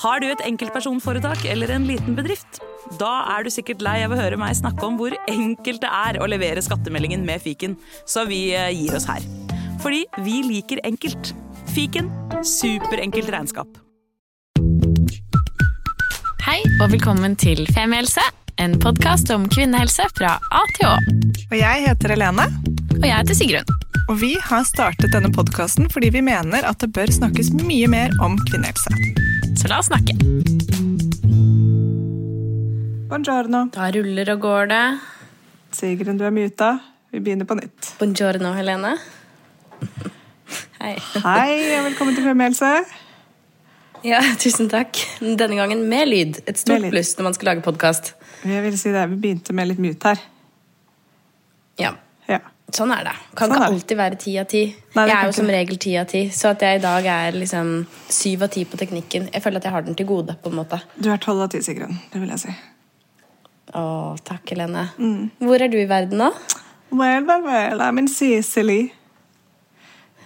Har du et enkeltpersonforetak eller en liten bedrift? Da er du sikkert lei av å høre meg snakke om hvor enkelt det er å levere skattemeldingen med fiken, så vi eh, gir oss her. Fordi vi liker enkelt. Fiken superenkelt regnskap. Hei og velkommen til Femihelse, en podkast om kvinnehelse fra A til Å. Og jeg heter Helene, Og jeg heter Sigrun. og vi har startet denne podkasten fordi vi mener at det bør snakkes mye mer om kvinnehelse. Så la oss snakke. Buongiorno. Da ruller og går det. Sigrun, du er muta. Vi begynner på nytt. Buongiorno, Helene. Hei. Hei, og velkommen til Femihelse. Ja, tusen takk. Denne gangen med lyd. Et stort lyd. pluss når man skal lage podkast. Jeg vil si det, Vi begynte med litt mute her. Ja. Sånn er det. Kan Sånn ikke alltid være ti av ti. Jeg er jo som regel ti av ti, så at jeg i dag er liksom syv av ti på teknikken Jeg føler at jeg har den til gode, på en måte. Du er tolv av ti, Sigrun. Det vil jeg si. Å, takk, Helene. Mm. Hvor er du i verden nå? Well, well, well, I'm in Sicily.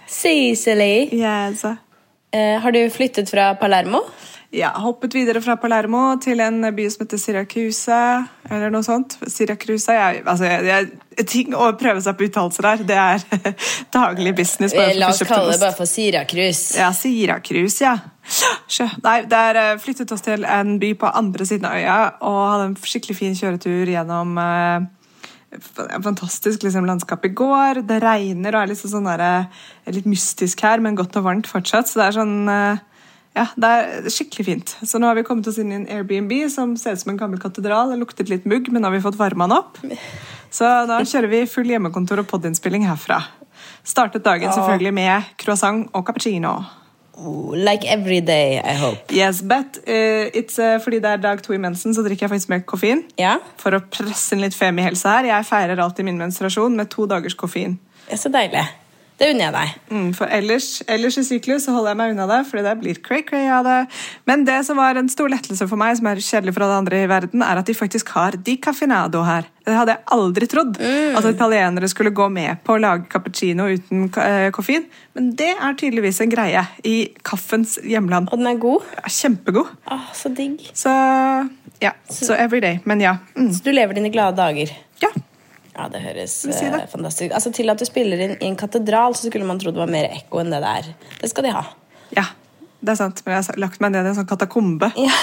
Sicily. Yes. Eh, har du flyttet fra Palermo? Ja, hoppet videre fra Palermo til en by som heter Siracusa, eller noe sånt. Siracusa jeg, altså, jeg, ting å prøve seg på uttalelser her, det er daglig business. Eh, La oss kalle det bare for Siracrus. Ja, Siracrus, ja. Sjø. Nei, der eh, flyttet oss til en by på andre siden av øya og hadde en skikkelig fin kjøretur gjennom eh, en fantastisk liksom, landskap i går. Det regner og er liksom sånn der, eh, litt mystisk her, men godt og varmt fortsatt. Så det er sånn eh, ja, det er skikkelig fint. Så nå har vi kommet oss inn i en Airbnb som ser ut som en gammel katedral. Det luktet litt mugg, men nå har vi fått varma den opp. Så da kjører vi full hjemmekontor og podinnspilling herfra. Startet dagen selvfølgelig med croissant og cappuccino. Oh, like every day, I hope. Yes, but uh, it's, uh, fordi det er dag to i mensen, så drikker jeg faktisk mer koffein. Yeah. For å presse inn litt femihelse her. Jeg feirer alltid min menstruasjon med to dagers koffein. det er så deilig. Det unner jeg deg. Mm, for ellers, ellers i syklus så holder jeg meg unna det, fordi det blir cray-cray av det. Men det som var en stor lettelse for meg, som er kjedelig for alle andre i verden, er at de faktisk har di caffinado her. Det hadde jeg aldri trodd. At italienere skulle gå med på å lage cappuccino uten eh, koffein. Men det er tydeligvis en greie i kaffens hjemland. Og den er god. Ja, kjempegod. Åh, så digg. Så ja, så every day. Men ja. Mm. Så du lever dine glade dager. ja. Ja, det høres si det. eh, fantastisk Altså Til at du spiller inn i en katedral, så skulle man tro det var mer ekko enn det det er. Det skal de ha. Ja, det er sant. Men jeg har lagt meg ned i en sånn katakombe. Ja.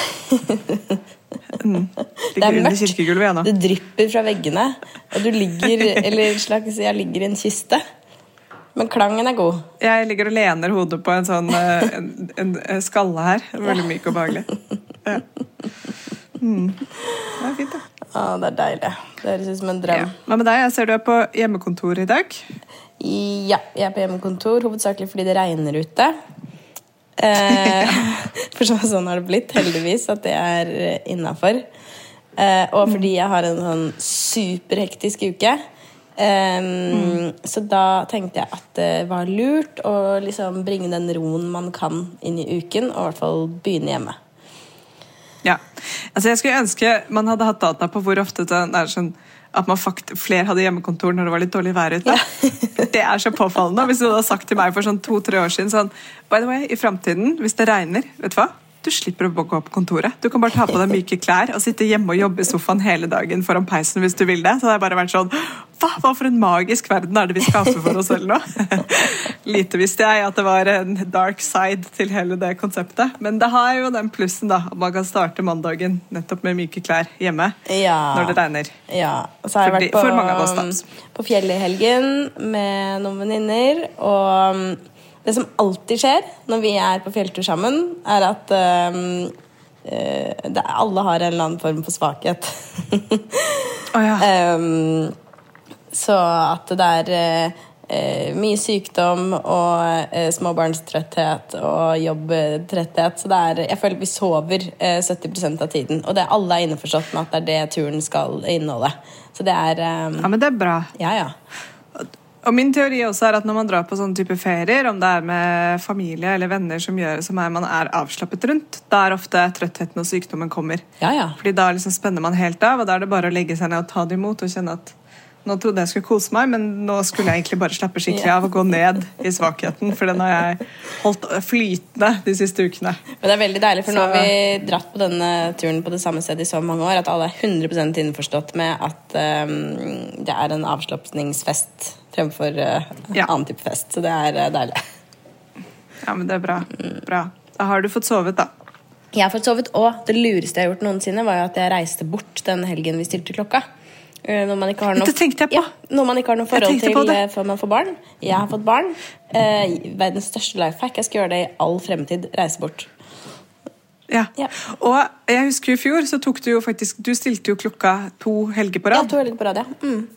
Mm. Det er mørkt. Det drypper fra veggene, og du ligger Eller slags, jeg ligger i en kiste. Men klangen er god. Jeg ligger og lener hodet på en sånn eh, en, en, skalle her. Veldig myk og behagelig. Ja. Mm. Det er fint, det. Å, det er deilig. Det høres ut som en drøm. Hva med deg? Jeg ser du er på hjemmekontor i dag. Ja, jeg er på hjemmekontor, hovedsakelig fordi det regner ute. Eh, for så, sånn har det blitt, heldigvis, at det er innafor. Eh, og fordi jeg har en sånn superhektisk uke. Eh, Så da tenkte jeg at det var lurt å liksom bringe den roen man kan inn i uken, og i hvert fall begynne hjemme. Ja. Altså, jeg skulle ønske man hadde hatt data på hvor ofte det er sånn at man fakt flere hadde hjemmekontor når det var litt dårlig vær ute. Det er så påfallende. Hvis du hadde sagt til meg for sånn to-tre år siden sånn, By the way, i fremtiden, hvis det regner, vet du hva? Du slipper å gå på kontoret. Du kan bare ta på deg myke klær og sitte hjemme og jobbe i sofaen hele dagen foran peisen hvis du vil det. Så det har bare vært sånn Hva, hva for en magisk verden er det vi skaper for oss selv nå? Lite visste jeg at det var en dark side til hele det konseptet. Men det har jo den plussen, da. At man kan starte mandagen nettopp med myke klær hjemme Ja. når det regner. Ja, og så har jeg vært på, da. på fjellet i helgen med noen venninner. Og um, det som alltid skjer når vi er på fjelltur sammen, er at um, det, alle har en eller annen form for svakhet. oh, ja. um, så at det er uh, mye sykdom og uh, småbarnstrøtthet og jobbtrøtthet. Så er, jeg føler vi sover uh, 70% av tiden. Og det er alle er innforstått med at det er det turen skal inneholde. Så det er um, ja, men det er bra. Ja, ja. Og min teori også er at når man drar på sånne type ferier, om det er med familie eller venner som gjør som er, man er avslappet rundt, da er ofte trøttheten og sykdommen kommer. Ja, ja. Fordi da liksom spenner man helt av, og da er det bare å legge seg ned og ta det imot og kjenne at Nå trodde jeg skulle kose meg, men nå skulle jeg egentlig bare slappe skikkelig av og gå ned i svakheten, for den har jeg holdt flytende de siste ukene. Men det er veldig deilig, for nå har vi dratt på denne turen på det samme stedet i så mange år at alle er 100 innforstått med at um, det er en avslapningsfest fremfor uh, Ja. annen type fest. Så det er uh, deilig. Ja, men det er bra. bra. Da har du fått sovet, da. Jeg har fått sovet, og det lureste jeg har gjort noensinne, var jo at jeg reiste bort den helgen vi stilte klokka. Eh, Når man ikke har noe, Det tenkte jeg på. Ja, når man ikke har noe forhold til før man får barn. Jeg har fått barn. Eh, verdens største life hack. Jeg skal gjøre det i all fremtid. Reise bort. Ja. Ja. Og jeg husker i fjor så tok du jo faktisk Du stilte jo klokka to helger på rad. Ja, to helger på rad, ja. Mm.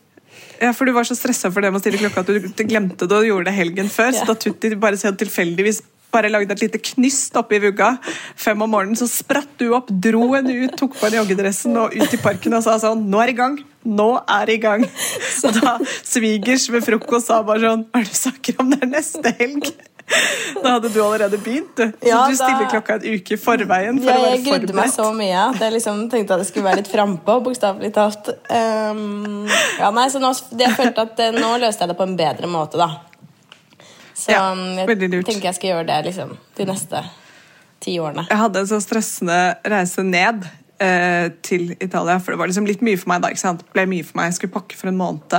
Ja, for du var så stressa for det med å stille klokka at du glemte det og gjorde det helgen før. Ja. Så da Tutti bare så tilfeldigvis bare lagde et lite knyst oppi vugga fem om morgenen, så spratt du opp, dro henne ut, tok på henne joggedressen og ut i parken og sa sånn Nå er det i gang! Nå er det i gang! Så da svigers ved frokost sa bare sånn Hva er det du snakker om? Det er neste helg! Da hadde du allerede begynt. Så Ja, du stiller da- klokka en uke i forveien for Ja, jeg grudde meg så mye at jeg liksom tenkte at jeg skulle være litt frampå, bokstavelig talt. Um, ja, nei, så nå, jeg følte at eh, nå løste jeg det på en bedre måte, da. Så Ja, um, jeg tenker jeg skal gjøre det liksom de neste ti årene. Jeg hadde en så stressende reise ned eh, til Italia, for det var liksom litt mye for meg da. ikke sant? Det ble mye for meg. Jeg skulle pakke for en måned,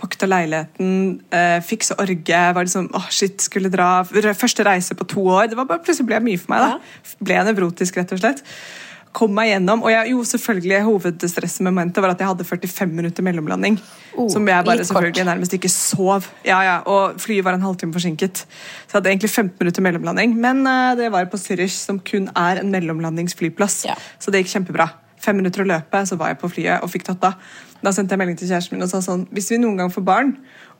pakket av leiligheten, eh, fikse orge. var liksom, åh shit, skulle dra. Første reise på to år. Det var bare plutselig ble mye for meg. da. Ble nevrotisk, rett og slett. Kom meg gjennom, og jeg, jo selvfølgelig Hovedstressmomentet var at jeg hadde 45 minutter mellomlanding. Oh, som jeg bare selvfølgelig kort. nærmest ikke sov. Ja, ja, Og flyet var en halvtime forsinket. Så jeg hadde egentlig 15 minutter mellomlanding. Men uh, det var på Zürich, som kun er en mellomlandingsflyplass. Ja. Så det gikk kjempebra. Fem minutter å løpe, så var jeg på flyet og fikk tatt av. Da sendte jeg melding til kjæresten min og sa sånn Hvis vi noen gang får barn,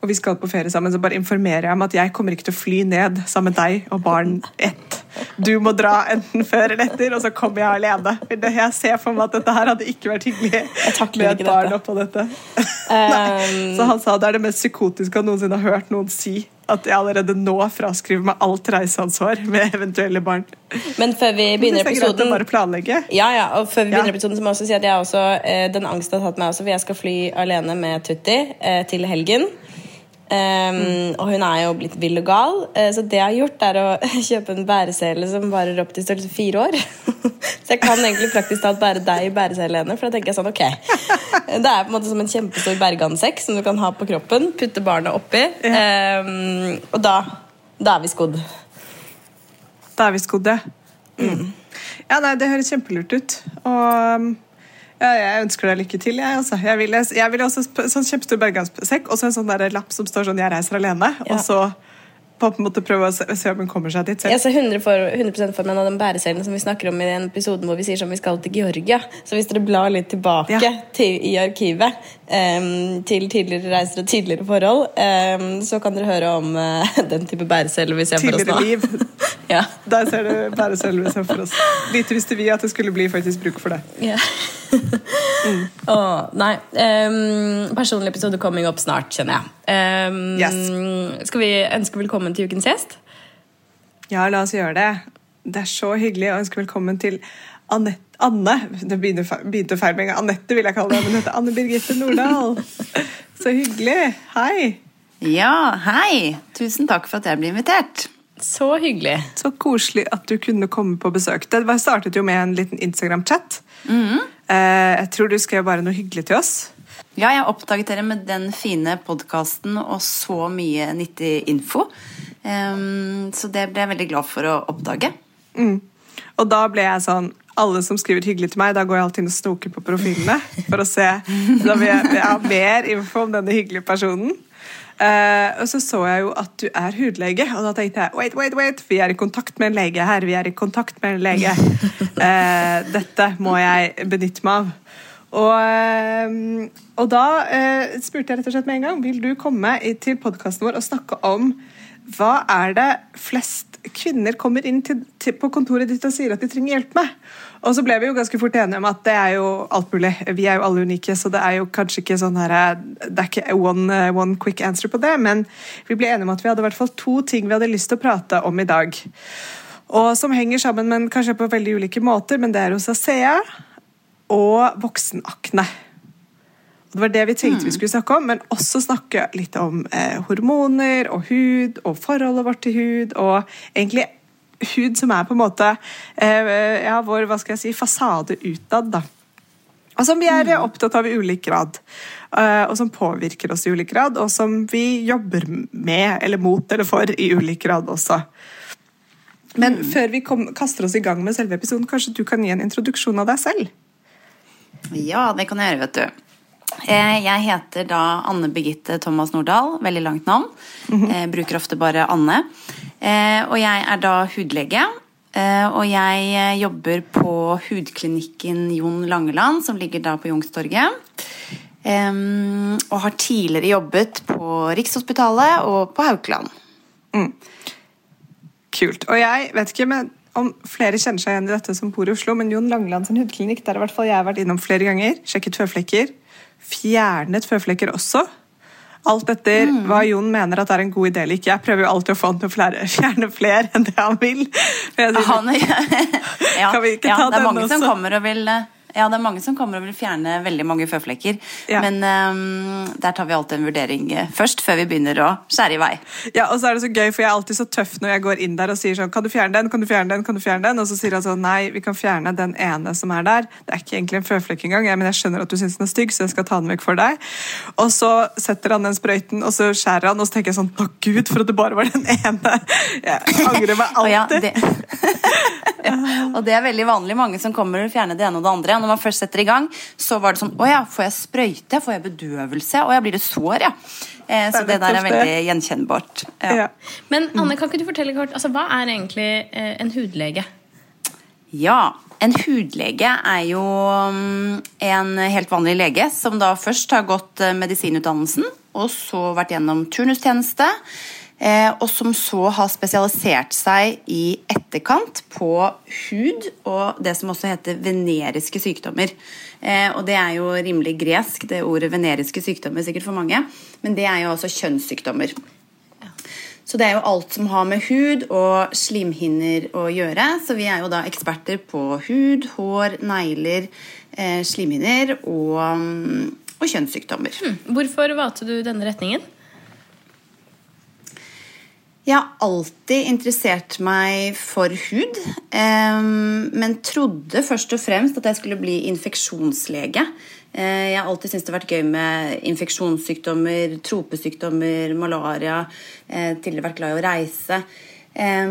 og vi skal på ferie sammen, så bare informerer jeg om at jeg kommer ikke til å fly ned sammen med deg og barn ett. Du må dra enten før eller etter, og så kommer jeg alene. Jeg ser for meg at dette her hadde ikke vært hyggelig med et barn dette. oppå dette. Um, Så han sa det er det mest psykotiske han noensinne har hørt noen si. At jeg allerede nå fraskriver meg alt reiseansvar med eventuelle barn. men før vi begynner er greit å episoden bare planlegge. Ja, ja, og før vi Ja. begynner episoden, så må jeg også si at jeg også, eh, den angsten har tatt meg også, for jeg skal fly alene med Tutti eh, til helgen. Um, Og hun er jo blitt vill og gal, eh, så det jeg har gjort, er å kjøpe en bæresele som varer opp til størrelse fire år. så jeg kan egentlig praktisk talt bære deg i bæresele alene, for da tenker jeg sånn, ok. Det er på en måte som en kjempestor bergansekk som du kan ha på kroppen, putte barnet oppi, um, og da, da er vi skodd. Da er vi skodd, ja. Mm. Ja, nei, Det høres kjempelurt ut. Og um, ja, jeg ønsker deg lykke til. Jeg, altså. jeg, ville, ville også sånn kjempestor berganssekk og så en sånn der lapp som står sånn 'Jeg reiser alene'. Ja. Og så på en måte prøve å se, se om hun kommer seg dit selv. Jeg ser 100 for, 100 for meg av den bæreselene som vi snakker om i den episoden hvor vi sier som vi skal til Georgia. Så hvis dere blar litt tilbake Ja. til, i arkivet til tidligere reiser og tidligere forhold, så kan dere høre om eh, den type bæresele vi ser for oss nå. Tidligere liv. Ja. Der ser du bare vi ser for oss. Lite visste vi at det skulle bli faktisk bruk for det. Ja. oh, nei. Um, personlig episode coming opp snart, kjenner jeg. yes Skal vi ønske velkommen til ukens gjest? Ja, la oss gjøre det. Det er så hyggelig å ønske velkommen til Anette, Anne. Det begynte fe- begynte feil med en gang. Anette vil jeg kalle deg, men hun heter Anne Birgitte Nordahl. Så hyggelig. Hei. Ja, hei! Tusen takk for at jeg ble invitert. Så hyggelig. Så koselig at du kunne komme på besøk. Det startet jo med en liten Instagram-chat. Eh, jeg tror du skrev bare noe hyggelig til oss. Ja, jeg oppdaget dere med den fine podkasten og så mye nyttig info. Ehm, så det ble jeg veldig glad for å oppdage. Og da ble jeg sånn Alle som skriver hyggelig til meg, da går jeg alltid inn og snoker på profilene for å se Da vil jeg, jeg ha mer info om denne hyggelige personen. Uh, og så så jeg jo at du er hudlege, og da tenkte jeg wait, wait, wait, vi er i kontakt med en lege her. Vi er i kontakt med en lege. Uh, dette må jeg benytte meg av. Og, eh, og da uh, spurte jeg rett og slett med en gang vil du komme til podkasten vår og snakke om hva er det flest kvinner kommer inn til, til, på kontoret ditt og sier at de trenger hjelp med? Og så ble vi jo ganske fort enige om at det er jo alt mulig. Vi er jo alle unike, så det er jo kanskje ikke sånn her Det er ikke one, one quick answer på det, men vi ble enige om at vi hadde i hvert fall to ting vi hadde lyst til å prate om i dag. Og som henger sammen, men kanskje på veldig ulike måter, men det er hos ASEA og voksenakne. Det var det vi tenkte vi skulle snakke om, men også snakke litt om eh, hormoner og hud og forholdet vårt til hud, og egentlig hud som er på en måte eh, ja, vår hva skal jeg si, fasade utad. da. Og som vi er opptatt av i ulik grad, eh, og som påvirker oss i ulik grad, og som vi jobber med eller mot eller for i ulik grad også. Men før vi kom, kaster oss i gang med selve episoden, kanskje du kan gi en introduksjon av deg selv? Ja, det kan jeg gjøre, vet du. Eh, jeg heter da Anne Birgitte Thomas Nordahl. Veldig langt navn. Jeg bruker ofte bare Anne. Eh, og jeg er da hudlege. Og jeg jobber på hudklinikken Jon Langeland, som ligger da på Youngstorget. Og har tidligere jobbet på Rikshospitalet og på Haukeland. Kult. Og jeg vet ikke men om flere kjenner seg igjen i dette som bor i Oslo, men Jon Langeland sin hudklinikk der har i hvert fall jeg vært innom flere ganger. Sjekket føflekker. Fjernet føflekker også. Alt etter hva Jon mener at er en god idé eller ikke. Jeg prøver jo alltid å få han til å fjerne flere enn det han vil. Sier, Han, ja, Kan vi ikke ja, ta det er mange mange som kommer og vil ja, det er mange som kommer og vil fjerne veldig mange føflekker. Ja. Men um, der tar vi alltid en vurdering eh, først, før vi begynner å skjære i vei. Ja, og så er det så gøy, for jeg er alltid så tøff når jeg går inn der og sier sånn Kan du fjerne den? Kan du fjerne den? Kan du fjerne den? Og så sier han sånn Nei, vi kan fjerne den ene som er der. Det er ikke egentlig en føflekk engang, men jeg skjønner at du syns den er stygg, så jeg skal ta den vekk for deg. Og så setter han den sprøyten, og så skjærer han, og så tenker jeg sånn Å, gud, for at det bare var den ene. Jeg angrer meg Og, ja, det... ja, og det er veldig vanlig. Mange som kommer og fjerner det ene og det andre. Når man først setter i gang, så var det sånn Å ja, får jeg sprøyte? Får jeg bedøvelse? Å ja, blir det sår, ja. Eh, så Det er der er veldig gjenkjennbart. Ja. Ja. Men Anne, kan ikke du fortelle kort, altså, hva er egentlig eh, en hudlege? Ja, en hudlege er jo mm, en helt vanlig lege som da først har gått eh, medisinutdannelsen, og så vært gjennom turnustjeneste, og som så har spesialisert seg i etterkant på hud og det som også heter veneriske sykdommer. Eh, Og det er jo rimelig gresk, det ordet veneriske sykdommer sikkert for mange, men det er jo også kjønnssykdommer. Så det er jo alt som har med hud og slimhinner å gjøre. Så vi er jo da eksperter på hud, hår, negler, eh, slimhinner og, mm, og kjønnssykdommer. Hvorfor valgte du denne retningen? Jeg har alltid interessert meg for hud, eh, men trodde først og fremst at jeg skulle bli infeksjonslege. Eh, Jeg har alltid syntes det har vært gøy med infeksjonssykdommer, tropesykdommer, malaria. eh, Tidligere vært glad i å reise. Eh,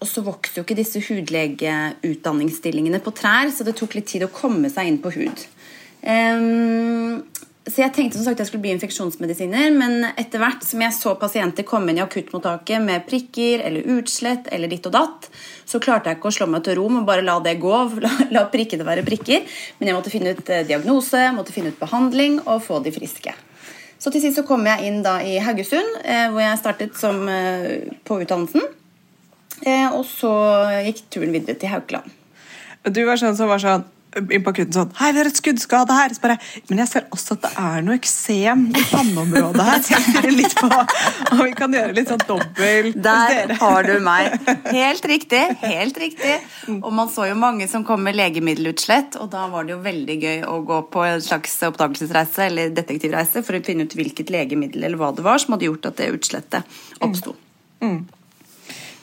Og så vokser jo ikke disse hudlegeutdanningsstillingene på trær, så det tok litt tid å komme seg inn på hud. Så jeg tenkte som sagt jeg skulle bli infeksjonsmedisiner, men etter hvert som jeg så pasienter komme inn i akuttmottaket med prikker eller utslett eller ditt og datt, så klarte jeg ikke å slå meg til ro med bare la det gå, la, la prikkene være prikker. Men jeg måtte finne ut eh, diagnose, måtte finne ut behandling og få de friske. Så til sist så kom jeg inn da i Haugesund, eh, hvor jeg startet som, eh, på utdannelsen. Og så gikk turen videre til Haukeland. Du var sånn som var sånn inn på akutten sånn Hei, vi har et skuddskade her. Så bare, Men jeg ser også at det er noe eksem i panneområdet her. Så jeg lurer litt på om vi kan gjøre litt sånn dobbel Der har du meg. Helt riktig. helt riktig. Og man så jo mange som kom med legemiddelutslett, og da var det jo veldig gøy å gå på en slags oppdagelsesreise eller detektivreise for å finne ut hvilket legemiddel eller hva det var som hadde gjort at det utslettet oppsto.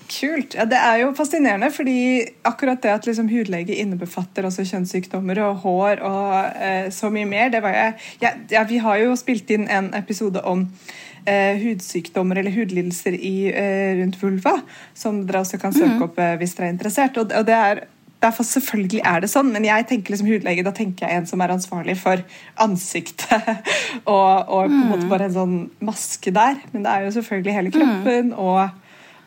Kult. Ja, det er jo fascinerende, fordi akkurat det at liksom hudlege innebefatter også kjønnssykdommer og hår og eh, så mye mer det var jeg, ja, ja, Vi har jo spilt inn en episode om eh, hudsykdommer eller hudlidelser i, eh, rundt vulva, som dere også kan søke opp eh, hvis dere er interessert. Og, og det er Derfor selvfølgelig er det sånn, men jeg tenker liksom hudlege, da tenker jeg en som er ansvarlig for ansiktet. og, og på en måte bare en sånn maske der. Men det er jo selvfølgelig hele kroppen og,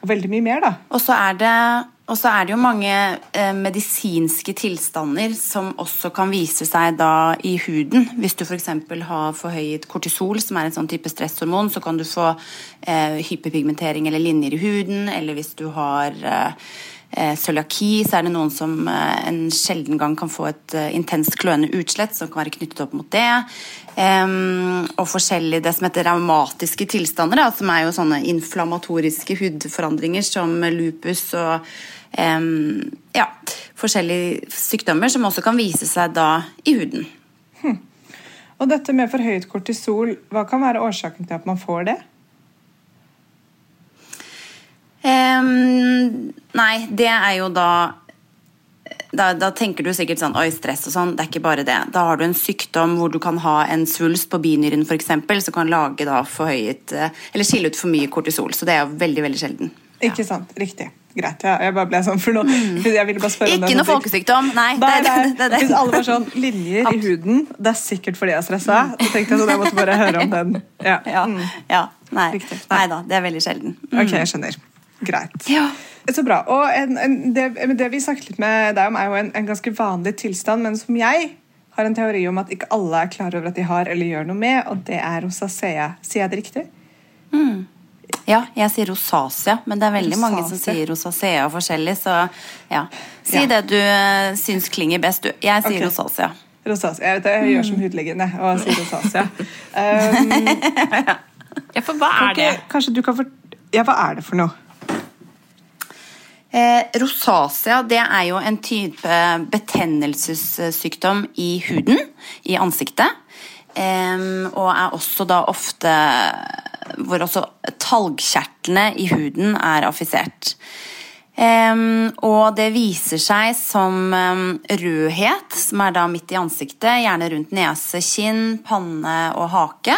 og veldig mye mer, da. Og så er det, så er det jo mange eh, medisinske tilstander som også kan vise seg da i huden. Hvis du f.eks. har forhøyet kortisol, som er en sånn type stresshormon, så kan du få eh, hyperpigmentering eller linjer i huden. Eller hvis du har eh, cøliaki, så er det noen som eh, en sjelden gang kan få et eh, intenst kløende utslett som kan være knyttet opp mot det. Og forskjellige det som heter raumatiske tilstander, som er jo sånne inflammatoriske hudforandringer som lupus og ja, forskjellige sykdommer som også kan vise seg da i huden. Og dette med forhøyet kortisol, hva kan være årsaken til at man får det? Um, nei, det er jo da, da Da tenker du sikkert sånn Oi, stress og sånn. Det er ikke bare det. Da har du en sykdom hvor du kan ha en svulst på binyren f.eks., som kan lage da forhøyet Eller skille ut for mye kortisol. Så det er jo veldig, veldig sjelden. Ikke sant. Riktig. Greit. Ja, jeg bare ble sånn for noe. Jeg ville bare spørre Ikke noe folkesykdom. Nei. Det, det, det, det. Hvis alle var sånn linjer i huden, det er sikkert fordi jeg er stressa. Så tenkte jeg sånn, jeg måtte bare høre om den. Ja. Ja, Mm. ja. Nei. nei da, det er veldig sjelden. Mm. Ok, jeg skjønner. Greit. Ja. Så bra. Og en, en, det, det vi snakket litt med deg om, er jo en, en ganske vanlig tilstand, men som jeg har en teori om at ikke alle er klar over at de har eller gjør noe med, og det er rosacea. Sier jeg det riktig? Ja, jeg sier rosacea, men det er veldig mange som sier rosacea forskjellig, så ja. Si Ja. det du uh, syns klinger best, du. Jeg sier okay. rosacea. Rosacea. Jeg, vet, det, jeg gjør som hudlegen jeg, og sier rosacea. Um, Ja, for hva er det? Kanskje du kan for... Ja, hva er det for noe? Eh, rosacea det er jo en type betennelsessykdom i huden, i ansiktet. Eh, og er også da ofte hvor også talgkjertlene i huden er affisert. Em, og det viser seg som em, rødhet, som er da midt i ansiktet, gjerne rundt nese, kinn, panne og hake.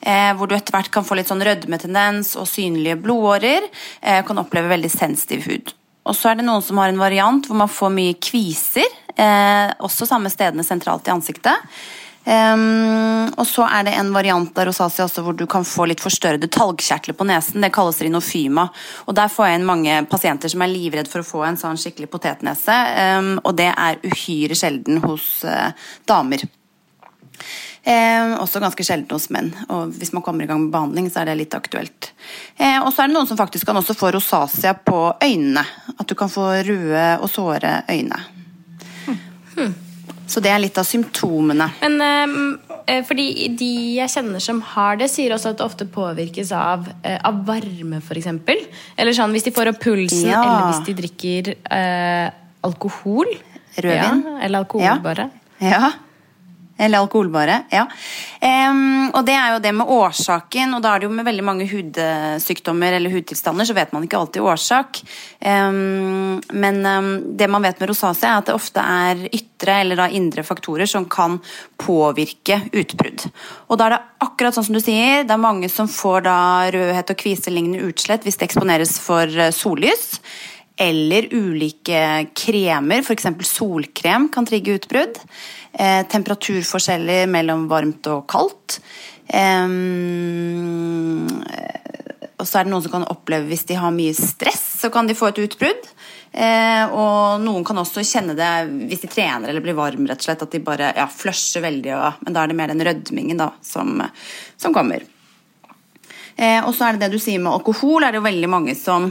Eh, hvor du etter hvert kan få litt sånn rødmetendens og synlige blodårer. Eh, kan oppleve veldig sensitiv hud. Og så er det noen som har en variant hvor man får mye kviser, eh, også samme stedene sentralt i ansiktet. Um, og så er det en variant av rosacea hvor du kan få litt forstørrede talgkjertler på nesen. Det kalles rinofyma. Og der får jeg inn mange pasienter som er livredd for å få en sånn skikkelig potetnese. Um, og det er uhyre sjelden hos uh, damer. Eh, også ganske sjelden hos menn. Og hvis man kommer i gang med behandling, så er det litt aktuelt. Eh, og så er det noen som faktisk kan også få rosacea på øynene. At du kan få røde og såre øyne. Så det er litt av symptomene. Men ehm, eh, fordi de jeg kjenner som har det, sier også at det ofte påvirkes av, eh, av varme, f.eks. Eller sånn hvis de får opp pulsen, Ja. eller hvis de drikker eh, alkohol. Rødvin. Ja, eller alkohol, Ja. bare. Ja. Eller alkoholbare. Ja. Um, og det er jo det med årsaken, og da er det jo med veldig mange hudsykdommer eller hudtilstander, så vet man ikke alltid årsak. Um, men um, det man vet med rosacea, er at det ofte er ytre eller da indre faktorer som kan påvirke utbrudd. Og da er det akkurat sånn som du sier, det er mange som får da rødhet og kviselignende utslett hvis det eksponeres for eh, sollys. Eller ulike kremer, f.eks. solkrem kan trigge utbrudd. Eh, temperaturforskjeller mellom varmt og kaldt. Eh, og så er det noen som kan oppleve hvis de har mye stress, så kan de få et utbrudd. Eh, og noen kan også kjenne det hvis de trener eller blir varm, rett og slett, at de bare ja, flusher veldig. Og, men da er det mer den rødmingen da, som, som kommer. Eh, og så er det det du sier med alkohol, er det jo veldig mange som,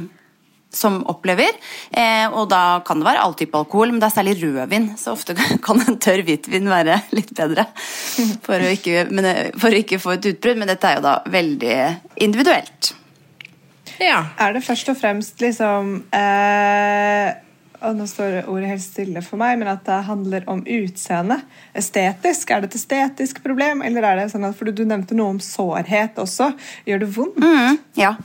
som opplever. Eh, og da kan det være all type alkohol, men det er særlig rødvin. Så ofte kan en tørr hvitvin være litt bedre for å ikke, men, eh, for å ikke få et utbrudd. Men dette er jo da veldig individuelt. Ja. Er det først og fremst liksom eh, og Nå står ordet helt stille for meg, men at det handler om utseende. Estetisk. Er det et estetisk problem, eller er det sånn at For du nevnte noe om sårhet også. Gjør det vondt? Mm, ja.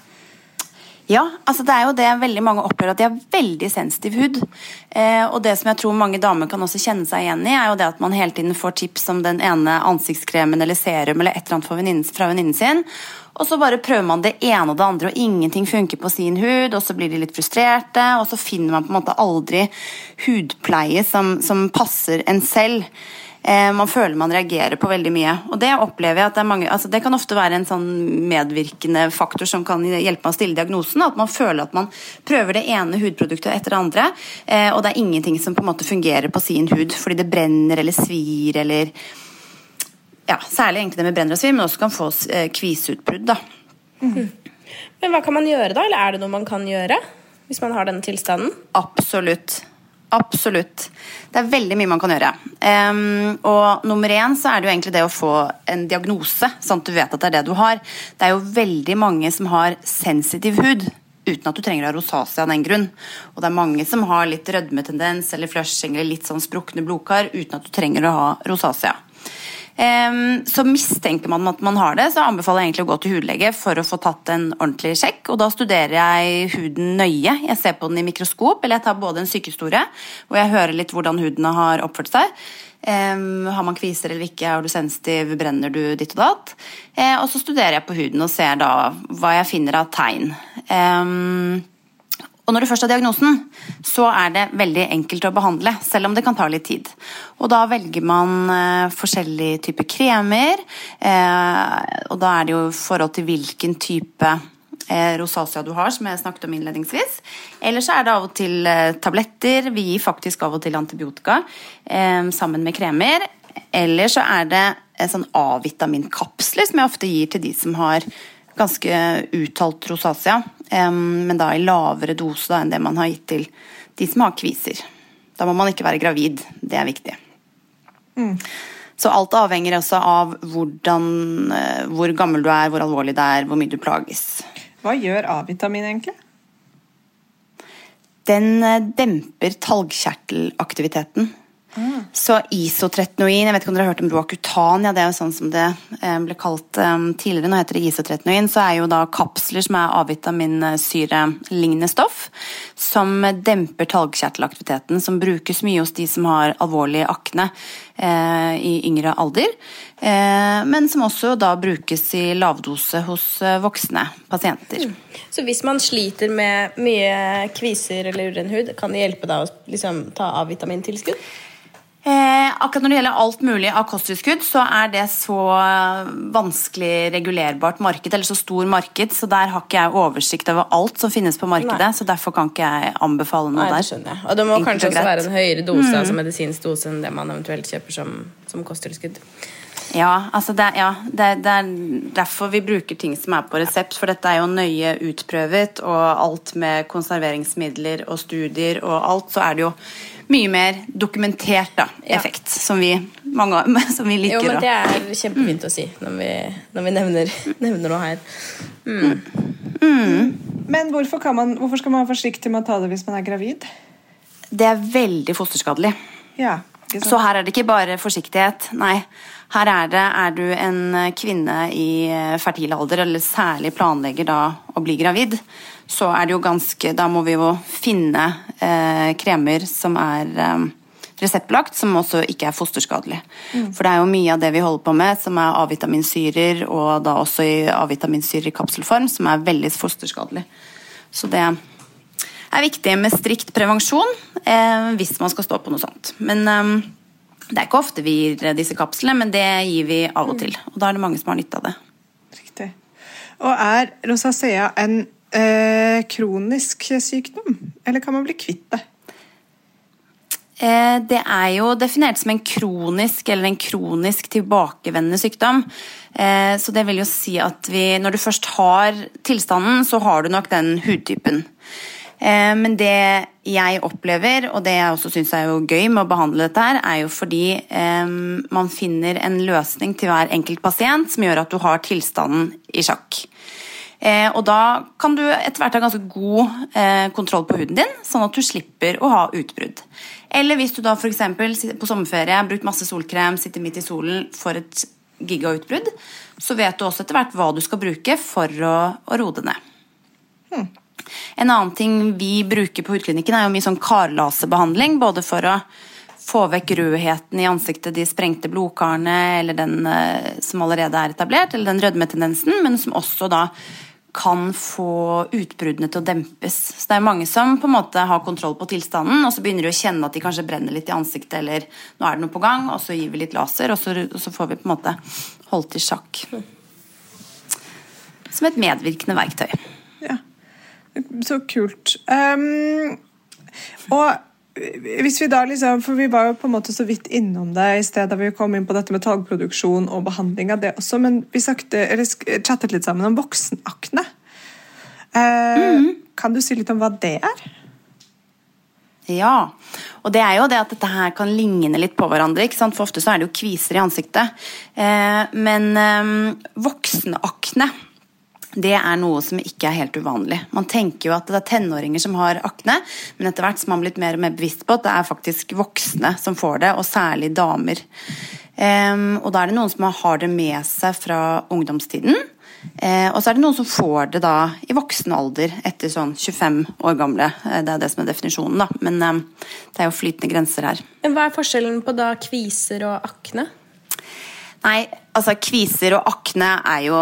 Ja, altså det er jo det veldig mange opplever, at de har veldig sensitiv hud. Eh, og det som jeg tror mange damer kan også kjenne seg igjen i, er jo det at man hele tiden får tips om den ene ansiktskremen eller serum eller et eller annet fra venninnen- sin. Og så bare prøver man det ene og det andre, og ingenting funker på sin hud. Og så blir de litt frustrerte, og så finner man på en måte aldri hudpleie som, som passer en selv. Eh, man føler man reagerer på veldig mye. Og det opplever jeg at det er mange altså Det kan ofte være en sånn medvirkende faktor som kan hjelpe meg å stille diagnosen. At man føler at man prøver det ene hudproduktet etter det andre, eh, og det er ingenting som på en måte fungerer på sin hud fordi det brenner eller svir eller Ja, særlig egentlig det med brenner og svir, men også kan få eh, kviseutbrudd, da. Men hva kan man gjøre, da? Eller er det noe man kan gjøre hvis man har denne tilstanden? Absolutt. Absolutt. Det er veldig mye man kan gjøre. Um, og nummer én så er det jo egentlig det å få en diagnose, sånn at du vet at det er det du har. Det er jo veldig mange som har sensitiv hud. Uten at du trenger å ha rosacea av den grunn. Og det er mange som har litt rødmetendens eller flushing eller litt sånn sprukne blodkar uten at du trenger å ha rosacea. Så mistenker man at man har det, så anbefaler jeg egentlig å gå til hudlege for å få tatt en ordentlig sjekk. Og da studerer jeg huden nøye. Jeg ser på den i mikroskop, eller jeg tar både en sykehistorie, hvor jeg hører litt hvordan huden har oppført seg. Um, har man kviser eller ikke, er du sensitiv, brenner du ditt og datt? Uh, og så studerer jeg på huden og ser da hva jeg finner av tegn. Um, og når du først har diagnosen, så er det veldig enkelt å behandle, selv om det kan ta litt tid. Og da velger man uh, forskjellige typer kremer, uh, og da er det jo forhold til hvilken type uh, rosacea du har, som jeg snakket om innledningsvis. Eller så er det av og til tabletter. Vi gir faktisk av og til antibiotika sammen med kremer. Eller så er det sånn A-vitaminkapsler som jeg ofte gir til de som har ganske uttalt rosacea men da i lavere dose enn det man har gitt til de som har kviser. Da må man ikke være gravid. Det er viktig. Mm. Så alt avhenger også av hvordan, eh, hvor gammel du er, hvor alvorlig det er, hvor mye du plages. Hva gjør A-vitamin egentlig? Den eh, demper talgkjertelaktiviteten. Så isotretinoin, jeg vet ikke om dere har hørt om Roacutan, det er jo sånn som det eh, ble kalt um, tidligere, nå heter det isotretinoin, så er jo da kapsler som er avvitaminsyre-lignende stoff, som demper talgkjertelaktiviteten, som brukes mye hos de som har alvorlig akne eh, i yngre alder, eh, men som også da brukes i lavdose hos eh, voksne pasienter. Mm. Så hvis man sliter med mye kviser eller uren hud, kan det hjelpe deg å liksom, ta A-vitamintilskudd? Eh, akkurat når det gjelder alt mulig av kosttilskudd, så er det så vanskelig regulerbart marked, eller så stor marked, så der har ikke jeg oversikt over alt som finnes på markedet. Nei. Så derfor kan ikke jeg anbefale noe Nei, det skjønner jeg. Og det må Enkelt kanskje også være en høyere dose, mm. altså medisinsk dose, enn det man eventuelt kjøper som, som kosttilskudd. Ja, altså det, ja det, det, er derfor vi bruker ting som er på resept. For dette er jo nøye utprøvet, og alt med konserveringsmidler og studier og alt, så er det jo mye mer dokumentert da, effekt, ja. som, vi, mange, som vi liker. Jo, men Det er kjempefint å si når vi, når vi nevner, nevner, noe her. Mm. Mm. Men hvorfor, man, hvorfor, skal man være forsiktig med å ta det hvis man er gravid? Det er veldig fosterskadelig. Ja, så her er det ikke bare forsiktighet. Nei, her er det er du en kvinne i fertil alder, eller særlig planlegger da å bli gravid, så er det jo ganske Da må vi jo finne eh, kremer som er eh, reseptbelagt, som også ikke er fosterskadelig. Mm. For det er jo mye av det vi holder på med som er A-vitaminsyrer, og da også i A-vitaminsyrer i kapselform, som er veldig fosterskadelig. Så det er viktig med strikt prevensjon eh, hvis man skal stå på noe sånt. Men eh, det er ikke ofte vi gir disse kapslene, men det gir vi av og til. Og da er det mange som har nytte av det. Riktig. Og er rosacea en eh, kronisk sykdom, eller kan man bli kvitt det? Eh, det er jo definert som en kronisk eller en kronisk tilbakevendende sykdom. Eh, så det vil jo si at vi, når du først har tilstanden, så har du nok den hudtypen. Eh, men det jeg opplever, og det jeg også syns er gøy med å behandle dette, her, er jo fordi man finner en løsning til hver enkelt pasient som gjør at du har tilstanden i sjakk. Eh, og da kan du etter hvert ha ganske god eh, kontroll på huden din, sånn at du slipper å ha utbrudd. Eller hvis du da f.eks. på sommerferie har brukt masse solkrem, sitter midt i solen, får et gigautbrudd, så vet du også etter hvert hva du skal bruke for å, å roe det ned. Hmm. En annen ting vi bruker på hudklinikken, er jo mye sånn karlasebehandling. Både for å få vekk rødheten i ansiktet, de sprengte blodkarene eller den eh, som allerede er etablert, eller den rødmetendensen, men som også da kan få utbruddene til å dempes. Så det er mange som på en måte har kontroll på tilstanden, og så begynner de å kjenne at de kanskje brenner litt i ansiktet, eller nå er det noe på gang, og så gir vi litt laser, og så, og så får vi på en måte holdt i sjakk. Som et medvirkende verktøy. Ja, så kult. Um, og hvis vi da liksom, for Vi var jo på en måte så vidt innom det i sted da vi kom inn på dette med talgproduksjon og behandling av det også, men vi sakte, chattet litt sammen om voksenakne. Eh, mm. Kan du si litt om hva det er? Ja, og det er jo det at dette her kan ligne litt på hverandre. ikke sant? For ofte så er det jo kviser i ansiktet. Eh, men eh, voksenakne det er noe som ikke er helt uvanlig. Man tenker jo at det er tenåringer som har akne, men etter hvert som man har blitt mer og mer bevisst på at det er faktisk voksne som får det, og særlig damer. Um, og da er det noen som har det med seg fra ungdomstiden. Eh, og så er det noen som får det da i voksen alder, etter sånn 25 år gamle. Eh, det er det som er definisjonen, da. Men eh, det er jo flytende grenser her. Men Hva er forskjellen på da kviser og akne? Nei, altså kviser og akne er jo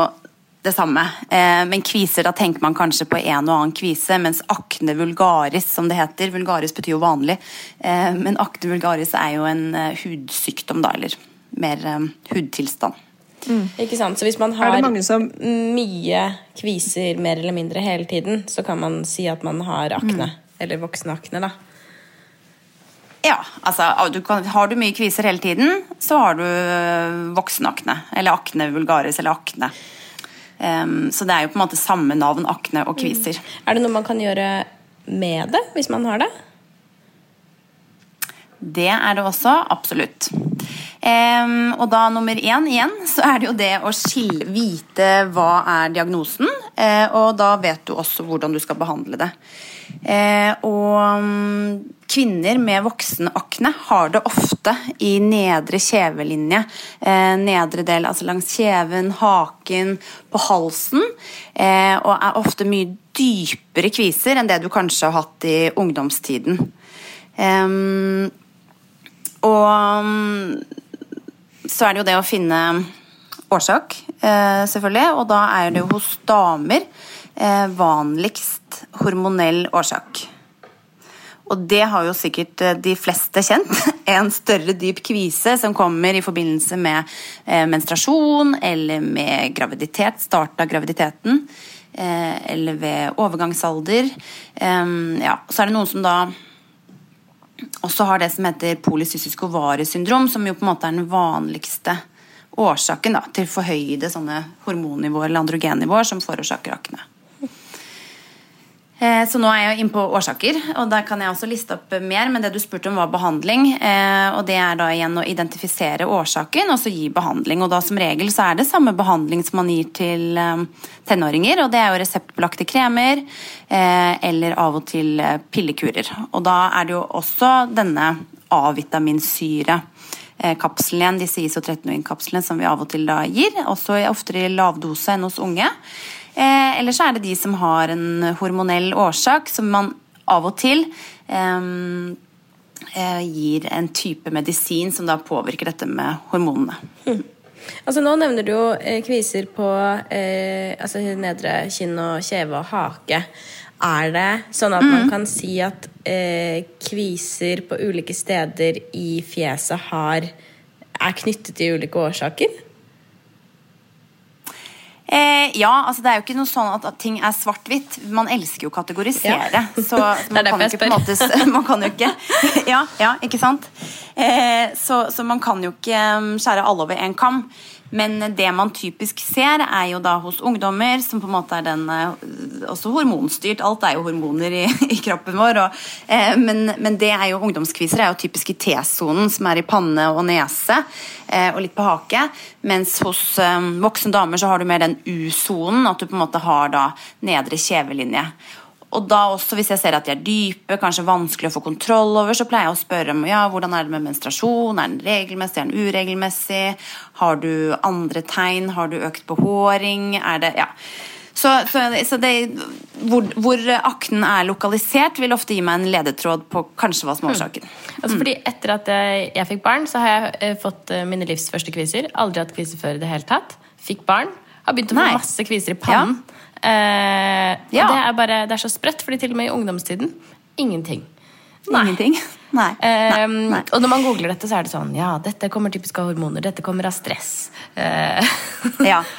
det samme. Eh, men kviser, da tenker man kanskje på en og annen kvise, mens akne vulgaris, som det heter Vulgaris betyr jo vanlig, eh, men akne vulgaris er jo en uh, hudsykdom, da, eller mer hudtilstand. Mm. Ikke sant? Så hvis man har som... mye kviser mer eller mindre hele tiden, så kan man si at man har akne. Mm. Eller voksenakne, da. Ja, altså du kan, Har du mye kviser hele tiden, så har du voksenakne. Eller akne vulgaris eller akne. Um, så det er jo på en måte samme navn, akne og kviser. Mm. Er det noe man kan gjøre med det, hvis man har det? Det er det også, absolutt. Um, og da nummer én igjen, så er det jo det å skille, vite hva er diagnosen. Uh, og da vet du også hvordan du skal behandle det. Uh, og um, kvinner med voksenakne har det ofte i nedre kjevelinje. Uh, nedre del, altså langs kjeven, haken, på halsen. og er ofte mye dypere kviser enn det du kanskje har hatt i ungdomstiden. Um, og um, så er det jo det å finne årsak, eh, selvfølgelig. Og da er det jo hos damer eh, vanligst hormonell årsak. Og det har jo sikkert eh, de fleste kjent. En større dyp kvise som kommer i forbindelse med menstruasjon eller med graviditet, start av graviditeten. Eller ved overgangsalder. Ja, så er det noen som da også har det som heter polycystisk ovariesyndrom, som jo på en måte er den vanligste årsaken da, til forhøyede sånne hormonnivåer eller androgennivåer som forårsaker akne. Eh, så nå er jeg inne på årsaker, og der kan jeg også liste opp mer. Men det du spurte om var behandling, eh, og det er da igjen å identifisere årsaken og så gi behandling. Og da som regel så er det samme behandling som man gir til eh, tenåringer, og det er jo reseptbelagte kremer eller av og til pillekurer. Og da er det jo også denne A-vitaminsyre kapselen igjen, disse iso-13-kapslene som vi av og til da gir, også oftere i lavdose enn hos unge. Eh, eller så er det de som har en hormonell årsak, som man av og til eh, eh, gir en type medisin som da påvirker dette med hormonene. Mm. Altså Nå nevner du jo eh, kviser på eh, altså nedre kinn og kjeve og hake. Er det sånn at mm. man kan si at eh, kviser på ulike steder i fjeset har, er knyttet til ulike årsaker? Eh, ja, altså det er jo ikke noe sånn at, at ting er svart-hvitt. Man elsker jo å kategorisere. Ja. Så, så man, kan ikke, måte, man kan jo ikke Ja, ja ikke sant? Eh, så, så, man kan jo ikke um, skjære alle over én kam. Men det man typisk ser, er jo da hos ungdommer, som på en måte er den eh, Også hormonstyrt. Alt er jo hormoner i, i kroppen vår. Og, eh, men, men, det er jo ungdomskviser er jo typisk i T-sonen, som er i panne og nese, eh, og litt på hake. Mens hos eh, voksne damer så har du mer den U-sonen, at du på en måte har da nedre kjevelinje. Og da også, hvis jeg ser at de er dype, kanskje vanskelig å få kontroll over, så pleier jeg å spørre om ja, hvordan er det med menstruasjon, er den regelmessig, er den uregelmessig, har du andre tegn, har du økt behåring, er det Ja. Så, så, så det, hvor, hvor, akten er lokalisert, vil ofte gi meg en ledetråd på kanskje hva som er årsaken. Mm. Altså fordi Etter at jeg fikk barn, så har jeg eh, fått eh, mine livs første kviser. Aldri hatt kviser før i det hele tatt. Fikk barn. Har begynt å få Nei. masse kviser i pannen. Ja. Eh, ja. Det er bare det er så sprøtt, fordi til og med i ungdomstiden ingenting. Nei. Ingenting? Nei. Eh, Nei. Og når man googler dette, så er det sånn Ja, dette kommer typisk av hormoner. Dette kommer av stress. Eh. ja.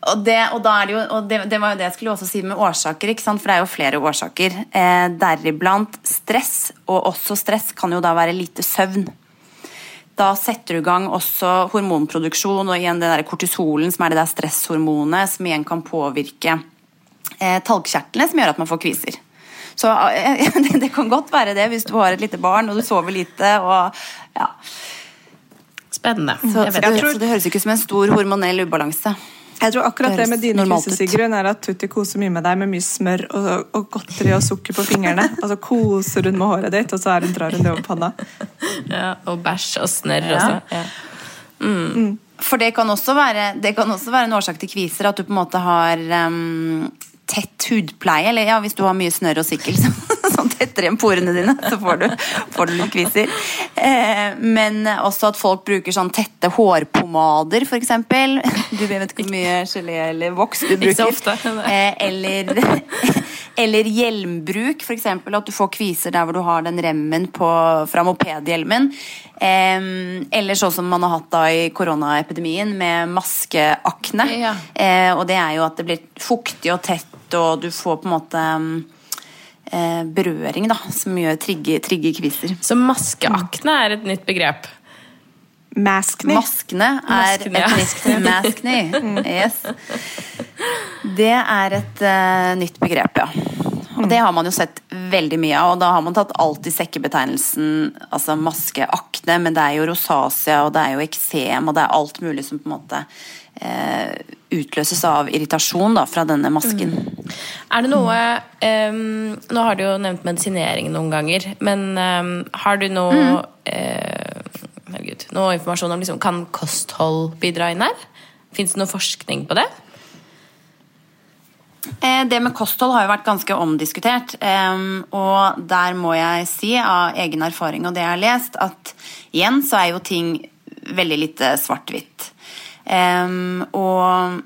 Og, det, og, det, jo, og det, det, var jo det jeg skulle også si med årsaker, for det er jo flere årsaker. Eh, deriblant stress, og også stress kan jo da være lite søvn. Da setter du i gang også hormonproduksjon og igjen det der kortisolen, som er det der stresshormonet, som igjen kan påvirke eh, talgkjertlene, som gjør at man får kviser. Så eh, det, det, kan godt være det hvis du har et lite barn og du sover lite. og ja. Spennende. Så, så, det, så det høres ikke ut som en stor hormonell ubalanse. Jeg tror akkurat det med dine kysser, Sigrun, er at Tutti koser mye med deg med mye smør og, og godteri og sukker på fingrene. Og så koser hun med håret ditt, og så hun, drar hun det over panna. Ja, Og bæsj og snørr ja. også. Ja. For det kan, også være, det kan også være en årsak til kviser, at du på en måte har um, tett hudpleie. Eller ja, hvis du har mye snørr og sikkel, så, så tetter igjen porene dine, så får du, får du litt kviser. Eh, men også at folk bruker sånn tette hårpomader, f.eks. Du vet ikke hvor mye gelé eller voks du bruker. Ikke så ofte. Eh, eller, eller hjelmbruk, f.eks. At du får kviser der hvor du har den remmen på, fra mopedhjelmen. Eh, eller sånn som man har hatt da i koronaepidemien, med maskeakne. Ja. Eh, og det er jo at det blir fuktig og tett, og du får på en måte eh, berøring da, som gjør trigger, trigger kviser. Så maskeakne er et nytt begrep. Maskne. Maskene er Maskene, ja. et nytt maskne. Yes. Det er et uh, nytt begrep, ja. Og det har man jo sett veldig mye av, og da har man tatt alltid sekkebetegnelsen altså maskeakne, men det er jo rosacea, og det er jo eksem, og det er alt mulig som på en måte eh, utløses av irritasjon da, fra denne masken. Er det noe ehm, Nå har du jo nevnt medisinering noen ganger, men ehm, har du noe eh, herregud, Noe informasjon om liksom, Kan kosthold bidra inn her? Fins det noe forskning på det? Eh, Det med kosthold har jo vært ganske omdiskutert. Og der må jeg si av egen erfaring og det jeg har lest, at igjen så er jo ting veldig lite svart-hvitt. Og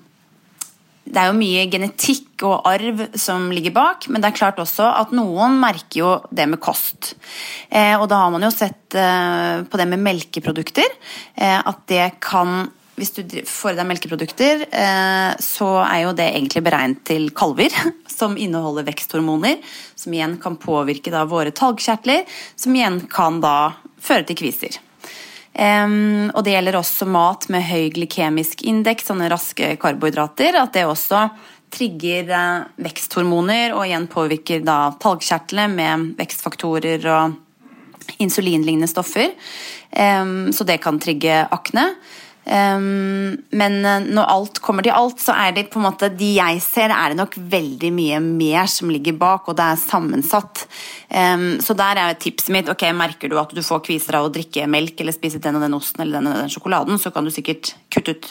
det er jo mye genetikk og arv som ligger bak, men det er klart også at noen merker jo det med kost. Eh, og da har man jo sett eh, på det med melkeprodukter, eh, at det kan hvis du får i deg melkeprodukter, eh, så er jo det egentlig beregnet til kalver, som inneholder veksthormoner, som igjen kan påvirke våre talgkjertler, som igjen kan da føre til kviser. Og det gjelder også mat med høy glykemisk indeks, sånne raske karbohydrater, at det også trigger eh, veksthormoner, og igjen påvirker da talgkjertlene med vekstfaktorer og insulinlignende stoffer. Så det kan trigge akne. Em, men eh, når alt kommer til alt, så er det på en måte de jeg ser, er det nok veldig mye mer som ligger bak, og det er sammensatt. Um, så der er tipset mitt ok, merker du at du får kviser av å drikke melk eller spise den og den osten eller den og den sjokoladen, så kan du sikkert kutte ut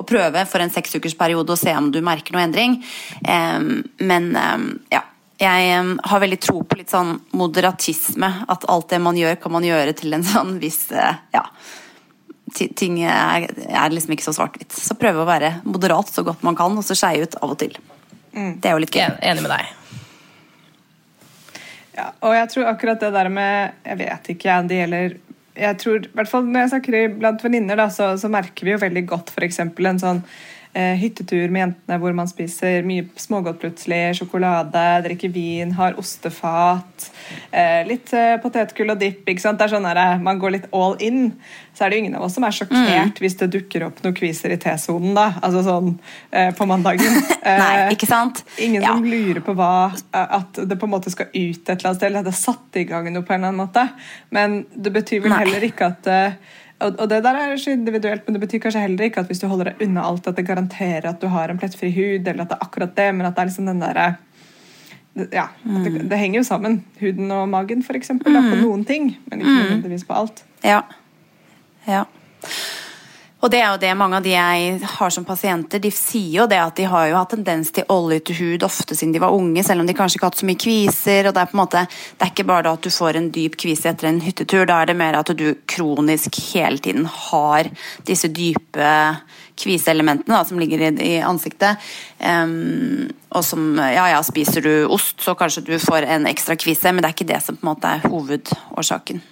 og prøve for en seksukersperiode og se om du merker noe endring. Um, men ja. Jeg har veldig tro på litt sånn moderatisme. At alt det man gjør, kan man gjøre til en sånn viss eh, Ja. Ti- Ting er, er liksom ikke så svart-hvitt. Så prøve å være moderat så godt man kan, og så skeie ut av og til. Det er jo litt gøy. Enig med deg. Ja, og jeg tror akkurat det der med Jeg vet ikke, jeg, det gjelder jeg tror, i hvert fall Når jeg snakker blant venninner, så, så merker vi jo veldig godt f.eks. en sånn hyttetur med jentene hvor man spiser mye smågodt plutselig, sjokolade, drikker vin, har ostefat, eh, litt eh, potetgull og dipp. ikke sant? Det er sånn der, eh, Man går litt all in. Så er det jo ingen av oss som er sjokkert hvis det dukker opp noen kviser i T-sonen da, altså sånn eh, på mandagen. Nei, Eh, ikke sant? Ingen Ja. som lurer på hva, at det på en måte skal ut et eller annet sted, eller at det er satt i gang noe på en eller annen måte. Men det betyr vel Nei. heller ikke at eh, og det der er så individuelt, men det betyr kanskje heller ikke at hvis du holder deg unna alt, at det garanterer at du har en plettfri hud, eller at det er akkurat det, men at det er liksom den derre ja, at det, det henger jo sammen. Huden og magen, for eksempel, da, på noen ting, men ikke nødvendigvis på alt. Ja. ja. Og det er jo det mange av de jeg har som pasienter, de sier jo det at de har jo hatt tendens til oljete hud ofte siden de var unge, selv om de kanskje ikke har hatt så mye kviser. og Det er på en måte, det er ikke bare da at du får en dyp kvise etter en hyttetur, da er det mer at du kronisk hele tiden har disse dype kviseelementene som ligger i, i ansiktet. Um, og som, ja ja, spiser du ost, så kanskje du får en ekstra kvise, men det er ikke det som på en måte er hovedårsaken.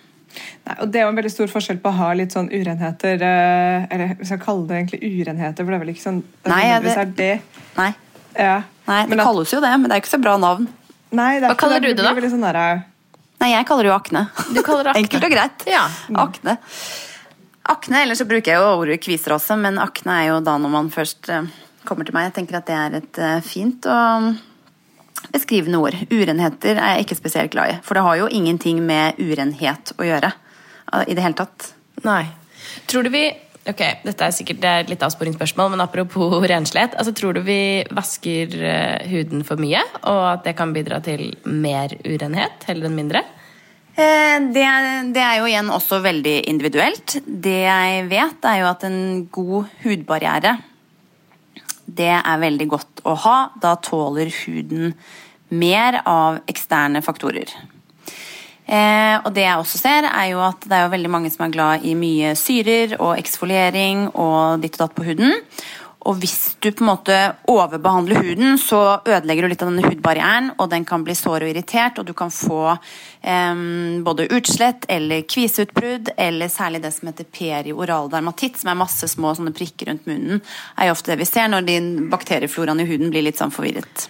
Nei, og Det er jo en veldig stor forskjell på å ha litt sånn urenheter eh, Eller vi skal kalle det egentlig urenheter, for det er vel ikke sånn Nei, det- er det. Nei. Ja. Nei, det at- kalles jo det, men det er ikke så bra navn. Nei, det er Hva ikke kaller det. du det, da? Sånn der, Nei, jeg kaller det jo akne. Du kaller det akne. Enkelt og greit. Ja. Akne. Akne, Ellers så bruker jeg jo ordet kviser også, men akne er jo da når man først eh, kommer til meg. Jeg tenker at det er et eh, fint og beskrivende ord. Urenheter er jeg ikke spesielt glad i, for det har jo ingenting med urenhet å gjøre eh, i det hele tatt. Nei. Tror du vi Ok, dette er sikkert er et litt avsporingsspørsmål, men apropos renslighet. Altså, tror du vi vasker eh, huden for mye, og at det kan bidra til mer urenhet heller enn mindre? Eh, det, det, er jo igjen også veldig individuelt. Det jeg vet, er jo at en god hudbarriere det er veldig godt å ha. Da tåler huden mer av eksterne faktorer. Eh, og det jeg også ser, er jo at det er jo veldig mange som er glad i mye syrer og eksfoliering og ditt og datt på huden. Og hvis du på en måte overbehandler huden, så ødelegger du litt av denne hudbarrieren, og den kan bli sår og irritert, og du kan få eh, både utslett eller kviseutbrudd, eller særlig det som heter perioral dermatitt, som er masse små prikker rundt munnen, er jo ofte det vi ser når din bakteriefloraen i huden blir litt sånn forvirret.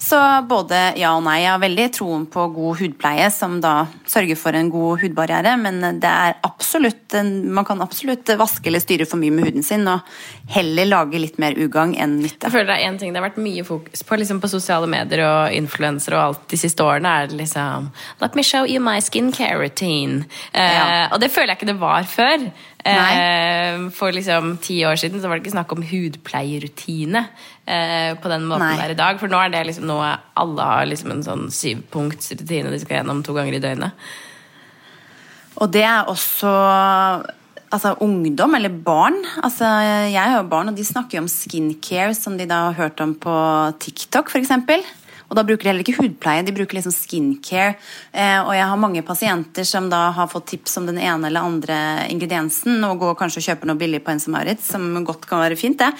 Så både ja og nei. Jeg har veldig troen på god hudpleie, som da sørger for en god hudbarriere, men det er absolutt man kan absolutt vaske eller styre for mye med huden sin, og heller lage litt mer ugagn enn nytte. Jeg føler Det er en ting det har vært mye fokus på liksom på sosiale medier og influensere og alt de siste årene, er liksom Let me show you my skincare routine. Eh, og det føler jeg ikke det var før. Eh, for liksom ti år siden så var det ikke snakk om hudpleierutine eh, på den måten Nei. det er i dag. For nå er det liksom noe alle har liksom en sånn syvpunktsrutine de skal gjennom to ganger i døgnet. Og det er også altså, ungdom, eller barn. Altså, jeg har jo barn, og de snakker jo om skincare, som de da har hørt om på TikTok, f.eks. Og da bruker de heller ikke hudpleie, de bruker liksom skincare. Eh, og jeg har mange pasienter som da har fått tips om den ene eller andre ingrediensen, og går kanskje og kjøper noe billig på Ense Maritz, som godt kan være fint, det.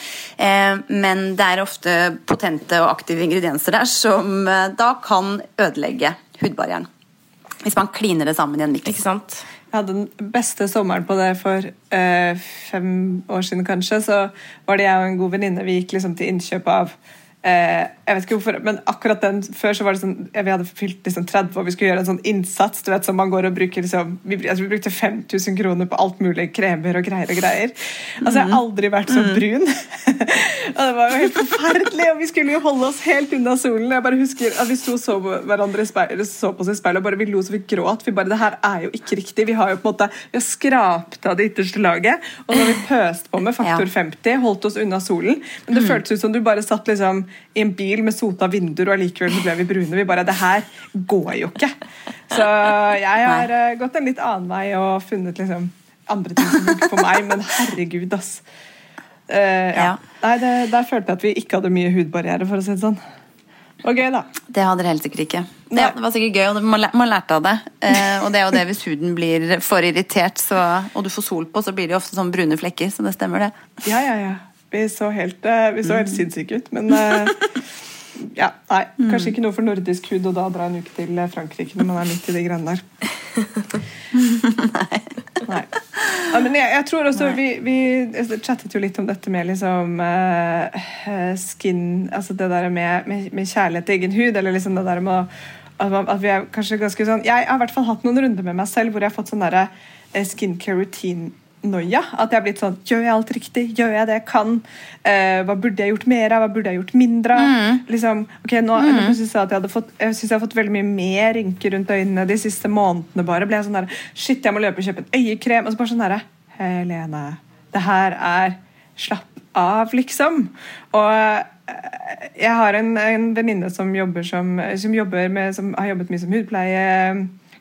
Eh, men det er ofte potente og aktive ingredienser der som eh, da kan ødelegge hudbarrieren. Hvis man kliner det sammen i en miks. Ikke sant? Jeg hadde den beste sommeren på det for øh, fem år siden, kanskje. Så var det jeg og en god venninne vi gikk liksom til innkjøp av Eh, jeg vet ikke hvorfor, men akkurat den Før så var det sånn Vi hadde fylt liksom 30 og vi skulle gjøre en sånn innsats. du vet, som man går og bruker liksom, vi, altså, vi brukte 5000 kroner på alt mulig kremer og greier. og greier. Altså Jeg har aldri vært så mm. brun. og Det var jo helt forferdelig, og vi skulle jo holde oss helt unna solen. Jeg bare husker at Vi sto så hverandre speil, så på oss i speilet og bare vi lo så vi gråt. Vi bare, det her er jo ikke riktig. Vi har jo på en måte, vi har skrapt av det ytterste laget, og så har vi pøst på med faktor 50, holdt oss unna solen. Men det mm. føltes ut som du bare satt liksom i en bil med sota vinduer, og allikevel ble vi brune. Vi bare Det her går jo ikke. Så jeg har uh, gått en litt annen vei og funnet liksom andre ting som virker for meg, men herregud, ass. Uh, ja. Nei, det, der følte jeg at vi ikke hadde mye hudbarriere, for å si det sånn. Og gøy, da. Det hadde dere helt sikkert ikke. Det, det var sikkert gøy, og man lærte av det. Eh, og det er jo det hvis huden blir for irritert, så, og du får sol på, så blir det jo ofte sånn brune flekker. Så det stemmer, det. Ja, ja, ja. Vi så helt, eh, vi så helt mm. sinnssyke ut, men eh, ja, nei, Kanskje ikke noe for nordisk hud å da dra en uke til Frankrike når man er midt i de greiene der. nei. nei. Ja, men jeg, jeg, tror også vi, vi, chattet jo litt om dette med liksom uh, skin Altså det der med, med, med, kjærlighet til egen hud, eller liksom det der med at vi er kanskje ganske sånn Jeg har i hvert fall hatt noen runder med meg selv hvor jeg har fått sånn derre skincare routine noia. At jeg har blitt sånn Gjør jeg alt riktig? Gjør jeg det jeg kan? Eh, hva burde jeg gjort mer av? Hva burde jeg gjort mindre av? Mm. Liksom, ok, nå, mm. nå synes jeg, jeg, fått, jeg synes jeg har fått veldig mye mer rynker rundt øynene de siste månedene. bare ble jeg sånn der, Shit, jeg må løpe og kjøpe en øyekrem. Og så bare sånn derre Helene, det her er Slapp av, liksom. Og uh, jeg har en, en venninne som som, som, jobber med, som har jobbet mye som hudpleie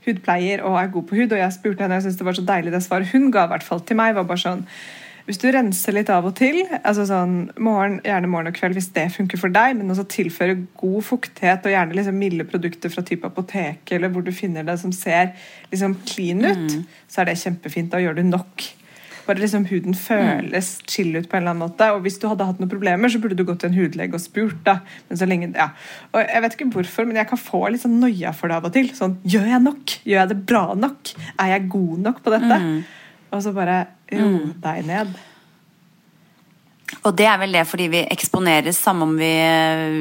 hudpleier og er god på hud. Og jeg spurte henne, jeg syntes det var så deilig det svaret hun ga hvert fall til meg. var bare sånn, Hvis du renser litt av og til, altså sånn morgen, gjerne morgen og kveld hvis det funker for deg, men også tilføre god fuktighet og gjerne liksom milde produkter fra type apotek eller hvor du finner det som ser liksom clean ut, mm. så er det kjempefint. Da gjør du nok bare liksom huden føles chill ut på en eller annen måte. Og hvis du hadde hatt noen problemer, så burde du gått til en hudlege og spurt. da. Men så lenge, ja. Og Jeg vet ikke hvorfor, men jeg kan få litt sånn noia for det av og til. Sånn, Gjør jeg nok? Gjør jeg det bra nok? Er jeg god nok på dette? Mm. Og så bare ro mm. deg ned. Og det er vel det fordi vi eksponeres, samme om vi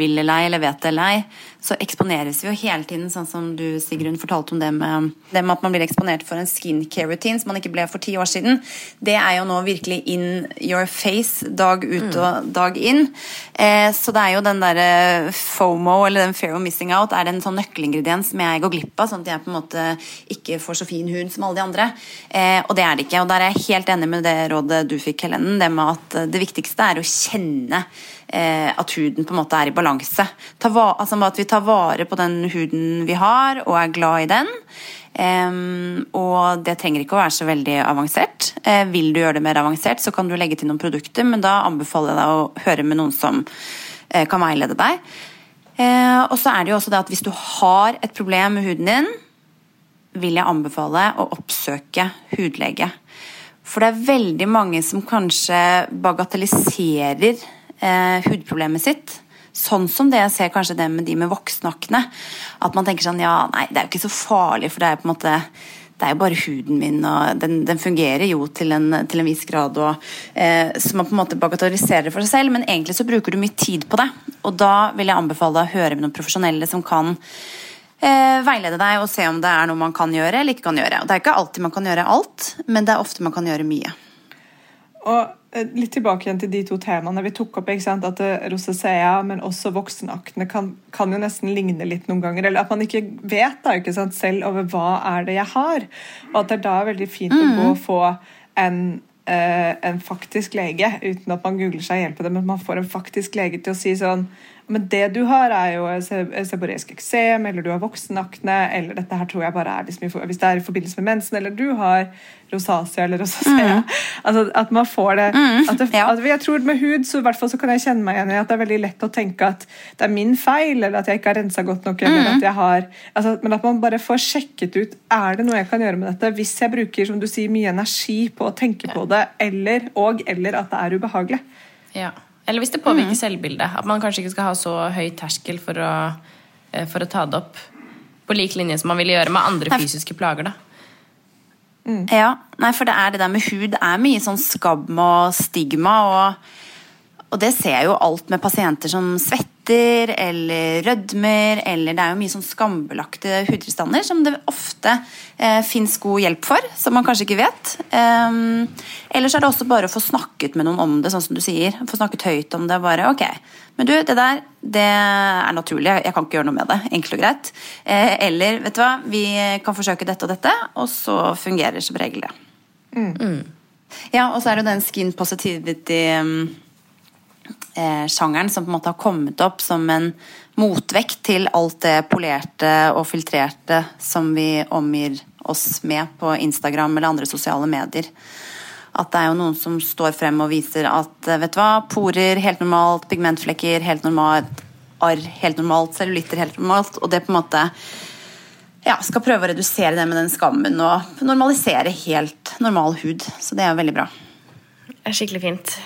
vil eller ei, eller vet det eller ei, så eksponeres vi jo hele tiden, sånn som du Sigrun fortalte om det med, det med at man blir eksponert for en skincare routine som man ikke ble for ti år siden. Det er jo nå virkelig in your face dag ut og mm. dag inn. Eh, så det er jo den derre FOMO, eller den fear of missing out, er en sånn nøkkelingrediens som jeg går glipp av, sånn at jeg på en måte ikke får så fin hud som alle de andre. Eh, og det er det ikke. Og der er jeg helt enig med det rådet du fikk, Helenen, det med at det viktigste er å kjenne eh, at huden på en måte er i balanse. Altså At vi tar vare på den huden vi har, og er glad i den. Um, og det trenger ikke å være så veldig avansert. Uh, vil du gjøre det mer avansert, så kan du legge til noen produkter, men da anbefaler jeg deg å høre med noen som uh, kan veilede deg. Uh, og så er det jo også det at hvis du har et problem med huden din, vil jeg anbefale å oppsøke hudlege. For det er veldig mange som kanskje bagatelliserer hudproblemet sitt Sånn som det jeg ser kanskje det med de med voksenakne. At man tenker sånn ja, nei, det er jo ikke så farlig, for det er på en måte det er jo bare huden min, og den, den fungerer jo til en, til en viss grad. Og, eh, så man på en måte bagatelliserer for seg selv, men egentlig så bruker du mye tid på det. Og da vil jeg anbefale å høre med noen profesjonelle som kan eh, veilede deg og se om det er noe man kan gjøre eller ikke kan gjøre. Og det er ikke alltid man kan gjøre alt, men det er ofte man kan gjøre mye. Og Eh, litt tilbake igjen til de to temaene vi tok opp. At eh, rosacea, men også voksenaktene, kan, kan, jo nesten ligne litt noen ganger. Eller at man ikke vet da, ikke sant, selv over hva er det jeg har. Og at det er da veldig fint mm. å gå og få en, eh, en faktisk lege, uten at man googler seg hjelp på det, men man får en faktisk lege til å si sånn men det du har, er jo seboreisk eksem, eller du har voksenakne, eller dette her tror jeg bare er liksom, hvis det er i forbindelse med mensen, eller du har rosacea eller rosacea. Mm. Altså, at man får det, mm. at det ja. at Jeg tror med hud så, hvert fall, så kan jeg kjenne meg igjen i at det er veldig lett å tenke at det er min feil, eller at jeg ikke har rensa godt nok. eller mm. at jeg har, altså, Men at man bare får sjekket ut er det noe jeg kan gjøre med dette hvis jeg bruker som du sier, mye energi på å tenke på det, eller, og eller at det er ubehagelig. Ja. Eller hvis det påvirker mm. selvbildet. At man kanskje ikke skal ha så høy terskel for å, eh, for å ta det opp. På lik linje som man ville gjøre med andre fysiske plager. da. Mm. Ja, nei, for det er det der med hud. Det er mye sånn skam og stigma. og og det ser jeg jo alt med pasienter som svetter eller rødmer, eller det er jo mye sånn skambelagte hudtilstander som det ofte eh, fins god hjelp for, som man kanskje ikke vet. Um, ellers er det også bare å få snakket med noen om det, sånn som du sier. Få snakket høyt om det. bare, ok, Men du, det der det er naturlig, jeg kan ikke gjøre noe med det. Enkelt og greit. Eh, eller, vet du hva, vi kan forsøke dette og dette, og så fungerer som regel det. Mm. Mm. Ja, og så er det den skin positivity um, eh, sjangeren som på en måte har kommet opp som en motvekt til alt det polerte og filtrerte som vi omgir oss med på Instagram eller andre sosiale medier. At det er jo noen som står frem og viser at eh, vet du hva, porer helt normalt, pigmentflekker helt normalt, arr helt normalt, cellulitter helt normalt. Og det på en måte ja, skal prøve å redusere det med den skammen og normalisere helt normal hud. Så det er jo veldig bra. Det er skikkelig fint.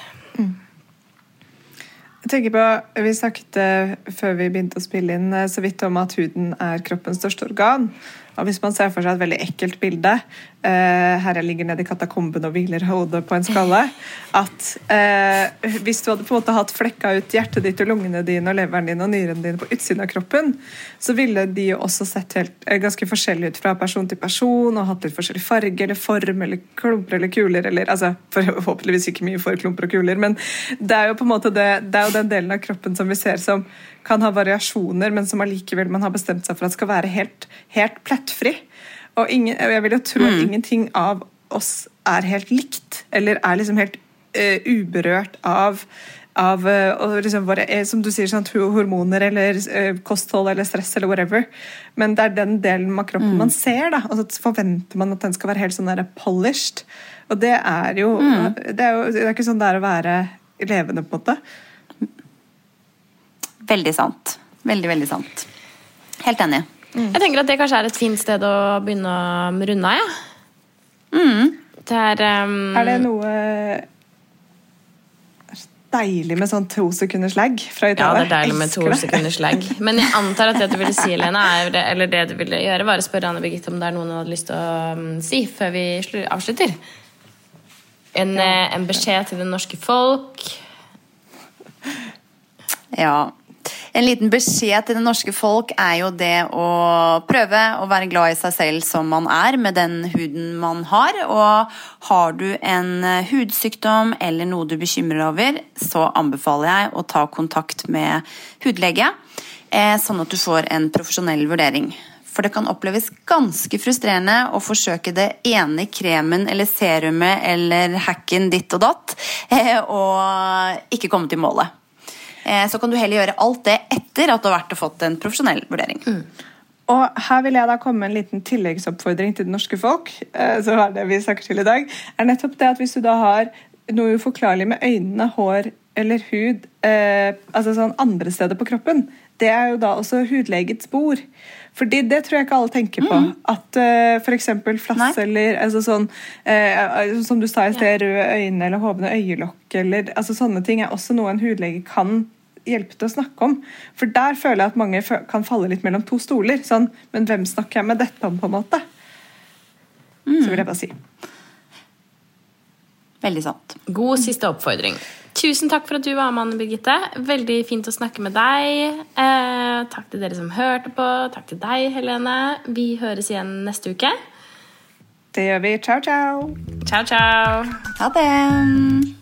Jeg tenker på, Vi snakket eh, før vi begynte å spille inn eh, så vidt om at huden er kroppens største organ. Og Hvis man ser for seg et veldig ekkelt bilde eh, her jeg ligger nede i katakomben og hviler hodet på en skalle at eh, Hvis du hadde på en måte hatt flekka ut hjertet ditt og lungene dine og leveren din og nyrene dine på utsiden av kroppen, så ville de jo også sett helt, eh, ganske forskjellig ut fra person til person og hatt litt forskjellig farge eller form eller klumper eller kuler. eller altså, Forhåpentligvis ikke mye for klumper og kuler, men det er jo på en måte det, det er jo den delen av kroppen som vi ser som kan ha variasjoner, men som allikevel man har bestemt seg for at skal være helt, helt plettfri. Og ingen, jeg vil jo tro at mm. ingenting av oss er helt likt, eller er liksom helt uh, uberørt av av uh, liksom våre, eh, som du sier, sånn, hormoner eller uh, kosthold eller stress eller whatever. Men det er den delen av kroppen mm. man ser. da, og så forventer man at den skal være helt sånn der polished. Og det er jo mm. det, er jo det er ikke sånn det er å være levende, på en måte. Veldig sant. Veldig, veldig sant. Helt enig. Mm. Jeg tenker at det kanskje er et fint sted å begynne å runde av, ja. Mm. Det er, um... er det noe deilig med sånn to sekunders lag fra Italia. Ja, det er deilig med to sekunders lag. Men jeg antar at det du ville si, Lena, er, eller det du ville gjøre, var å spørre Anne Birgitte om det er noe hun hadde lyst til å um, si før vi avslutter. En. Eh, en beskjed til det norske folk. Ja. En liten beskjed til det norske folk er jo det å prøve å være glad i seg selv som man er, med den huden man har. Og har du en hudsykdom eller noe du bekymrer deg over, så anbefaler jeg å ta kontakt med hudlege, eh, sånn at du får en profesjonell vurdering. For det kan oppleves ganske frustrerende å forsøke det ene kremen eller serumet eller hacken ditt og datt, eh, og ikke komme til målet. Eh, så kan du heller gjøre alt det etter at du har vært og fått en profesjonell vurdering. Og her vil jeg da komme med en liten tilleggsoppfordring til det norske folk. eh, som er det vi snakker til i dag, er nettopp det at Hvis du da har noe uforklarlig med øynene, hår eller hud eh, altså sånn andre steder på kroppen, det er jo da også hudlegets spor. Fordi det tror jeg ikke alle tenker på. At uh, f.eks. flass Nei. eller altså sånn, uh, Som du sa i sted, røde øyne eller hovne øyelokk eller altså sånne ting er også noe en hudlege kan hjelpe til å snakke om. For der føler jeg at mange kan falle litt mellom to stoler. Sånn, men hvem snakker jeg med dette om, på en måte? Så vil jeg bare si. Veldig sant. God siste oppfordring. Tusen takk for at du var med, Anne Birgitte. Veldig fint å snakke med deg. Eh, takk til dere som hørte på. Takk til deg, Helene. Vi høres igjen neste uke. Det gjør vi. Ciao, ciao! Ciao, ciao. Ha det!